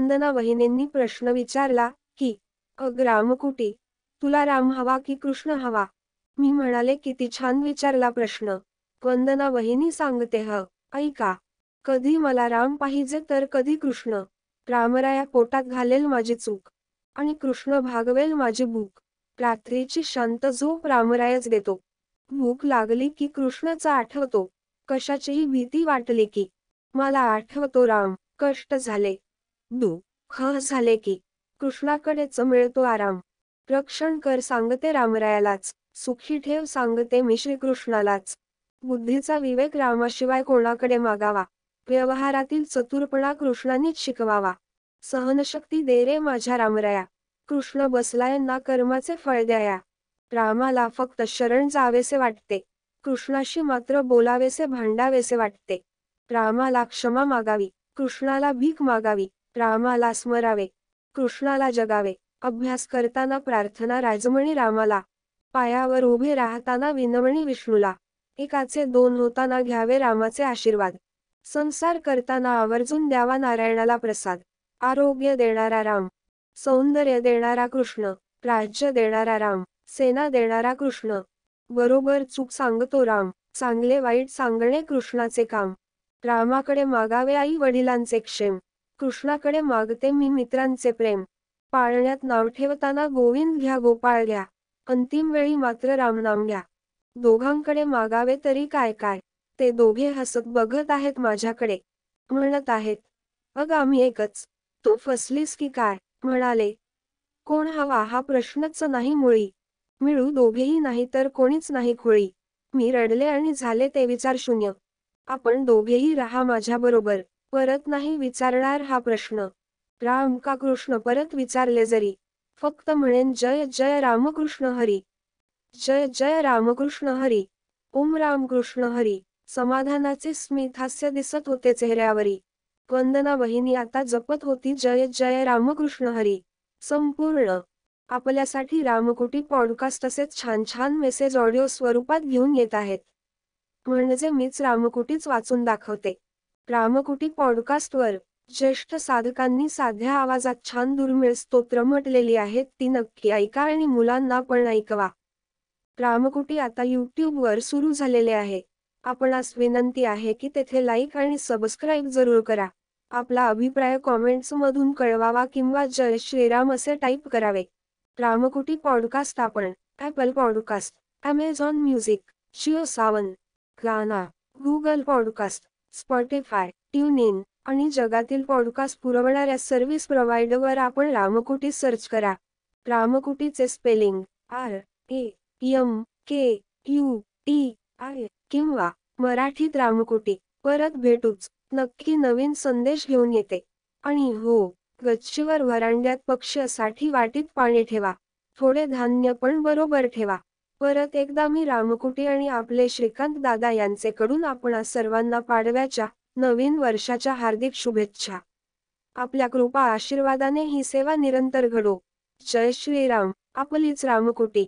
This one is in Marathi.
वंदना वहिनींनी प्रश्न विचारला की अग रामकुटी तुला राम हवा की कृष्ण हवा? मी म्हणाले किती छान विचारला प्रश्न. वंदना वहिनी सांगते ह ऐका कधी मला राम पाहिजे तर कधी कृष्ण. रामराया पोटात घालेल माझी चूक आणि कृष्ण भागवेल माझी भूक. रात्रीची शांत झोप रामरायच देतो. भूक लागली की कृष्णाचा आठवतो. कशाचीही भीती वाटली की मला आठवतो राम कष्ट झाले. दु ह झाले की कृष्णाकडेच मिळतो आराम. रक्षण कर सांगते रामरायालाच सुखी ठेव सांगते मी श्रीकृष्णालाच. बुद्धीचा विवेक रामाशिवाय कोणाकडे मागावा? व्यवहारातील चतुरपणा कृष्णानीच शिकवावा. सहनशक्ती दे रे माझ्या रामराया. कृष्ण बसलायांना कर्माचे फळ द्याया. रामाला फक्त शरण जावेसे वाटते. कृष्णाशी मात्र बोलावेसे भांडावेसे वाटते. रामाला क्षमा मागावी. कृष्णाला भीक मागावी. रामाला स्मरावे कृष्णाला जगावे अभ्यास करताना प्रार्थना राजमणी रामाला पायावर उभे राहताना विनवणी विष्णूला एकाचे दोन होताना घ्यावे रामाचे आशीर्वाद. संसार करताना आवर्जून द्यावा नारायणाला प्रसाद. आरोग्य देणारा राम सौंदर्य देणारा कृष्ण राज्य देणारा राम सेना देणारा कृष्ण. बरोबर चूक सांगतो राम चांगले वाईट सांगणे कृष्णाचे काम. रामाकडे मागावे आई वडिलांचे क्षेम. कृष्णाकडे मागते मी मित्रांचे प्रेम. पाळण्यात नाव ठेवताना गोविंद घ्या गोपाळ घ्या. अंतिम वेळी मात्र रामनाम घ्या. दोघांकडे मागावे तरी काय काय? ते दोघे हसत बघत आहेत माझ्याकडे. म्हणत आहेत अग आम्ही एकच. तू फसलीस की काय? म्हणाले. कोण हवा हा प्रश्नच नाही मुळी. मिळू दोघेही नाही तर कोणीच नाही खोळी. मी रडले आणि झाले ते विचार शून्य. आपण दोघेही राहा माझ्याबरोबर. परत नाही विचारणार हा प्रश्न. राम का कृष्ण परत विचारले जरी. फक्त म्हणेन जय जय रामकृष्ण हरी. जय जय रामकृष्ण हरी. ओम रामकृष्ण हरी. समाधानाचे स्मित हास्य दिसत होते चेहऱ्यावरी. वंदना बहिणी आता जपत होती जय जय रामकृष्ण हरी. संपूर्ण. आपल्यासाठी रामकुटी पॉडकास्ट तसेच छान छान मेसेज ऑडिओ स्वरूपात घेऊन येत आहेत. म्हणजे मीच रामकुटीच वाचून दाखवते. रामकुटी पॉडकास्टवर ज्येष्ठ साधकांनी साध्या आवाजात छान दुर्मिळ स्तोत्र म्हटलेली आहेत ती नक्की ऐका आणि मुलांना पण ऐकवा. रामकुटी आता यूट्यूबवर सुरू झालेले आहे. आपणास विनंती आहे की तेथे लाईक आणि सबस्क्राईब जरूर करा. आपला अभिप्राय कॉमेंट्स मधून कळवावा किंवा जय श्रीराम असे टाईप करावे. रामकुटी पॉडकास्ट आपण Apple podcast Amazon music JioSaavn Gaana Google podcast Spotify tune in आणि जगातील पॉडकास्ट पुरवणाऱ्या सर्व्हिस प्रोव्हायडरवर आपण रामकुटी सर्च करा. रामकुटीचे spelling R A M K U T I किंवा मराठीत रामकुटी. परत भेटूच. नक्की नवीन संदेश घेऊन येते. आणि हो गच्चीवर वरांड्यात पक्ष्यासाठी वाटीत पाणी ठेवा. थोडे धान्य पण बरोबर ठेवा. परत एकदा मी रामकुटी आणि आपले श्रीकांत दादा यांचेकडून आपणा सर्वांना पाडव्याच्या नवीन वर्षाच्या हार्दिक शुभेच्छा. आपल्या कृपा आशीर्वादाने ही सेवा निरंतर घडो. जय श्रीराम. आपलीच रामकुटी.